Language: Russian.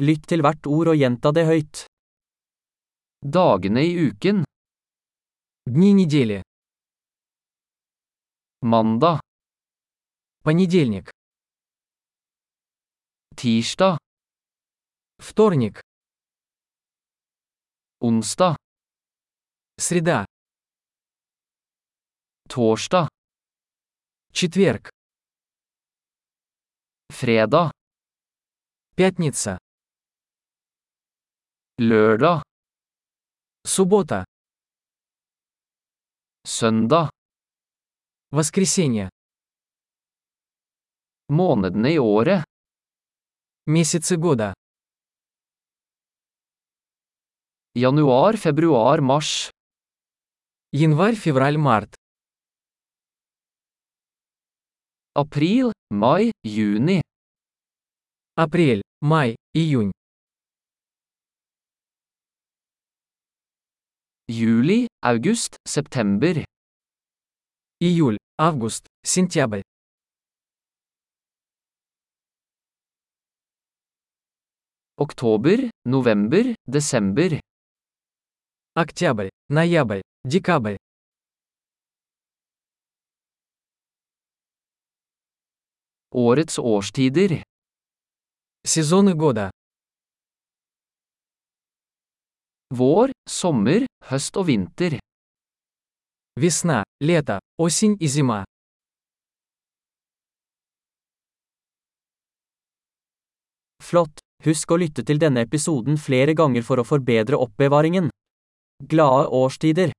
Lytt til hvert ord og gjenta det høyt. Dagene i uken. Дни недели. Mandag, Понедельник. tirsdag, Вторник. onsdag, Среда. torsdag, Четверг. fredag, Пятница. Lørdag, Суббота. søndag. Воскресенье. Månedene i året. Месяцы года. Januar, februar, mars. Январь, февраль, март. April, mai, juni. Апрель, май, июнь. Juli, august, september. Июль, август, сентябрь. Oktober, november, desember. Октябрь, ноябрь, декабрь. Årets årstider. Сезоны года. Vår, sommer, høst og vinter. Весна, лето, осень и зима. Flott! Husk å lytte til denne episoden flere ganger for å forbedre oppbevaringen. Glade årstider!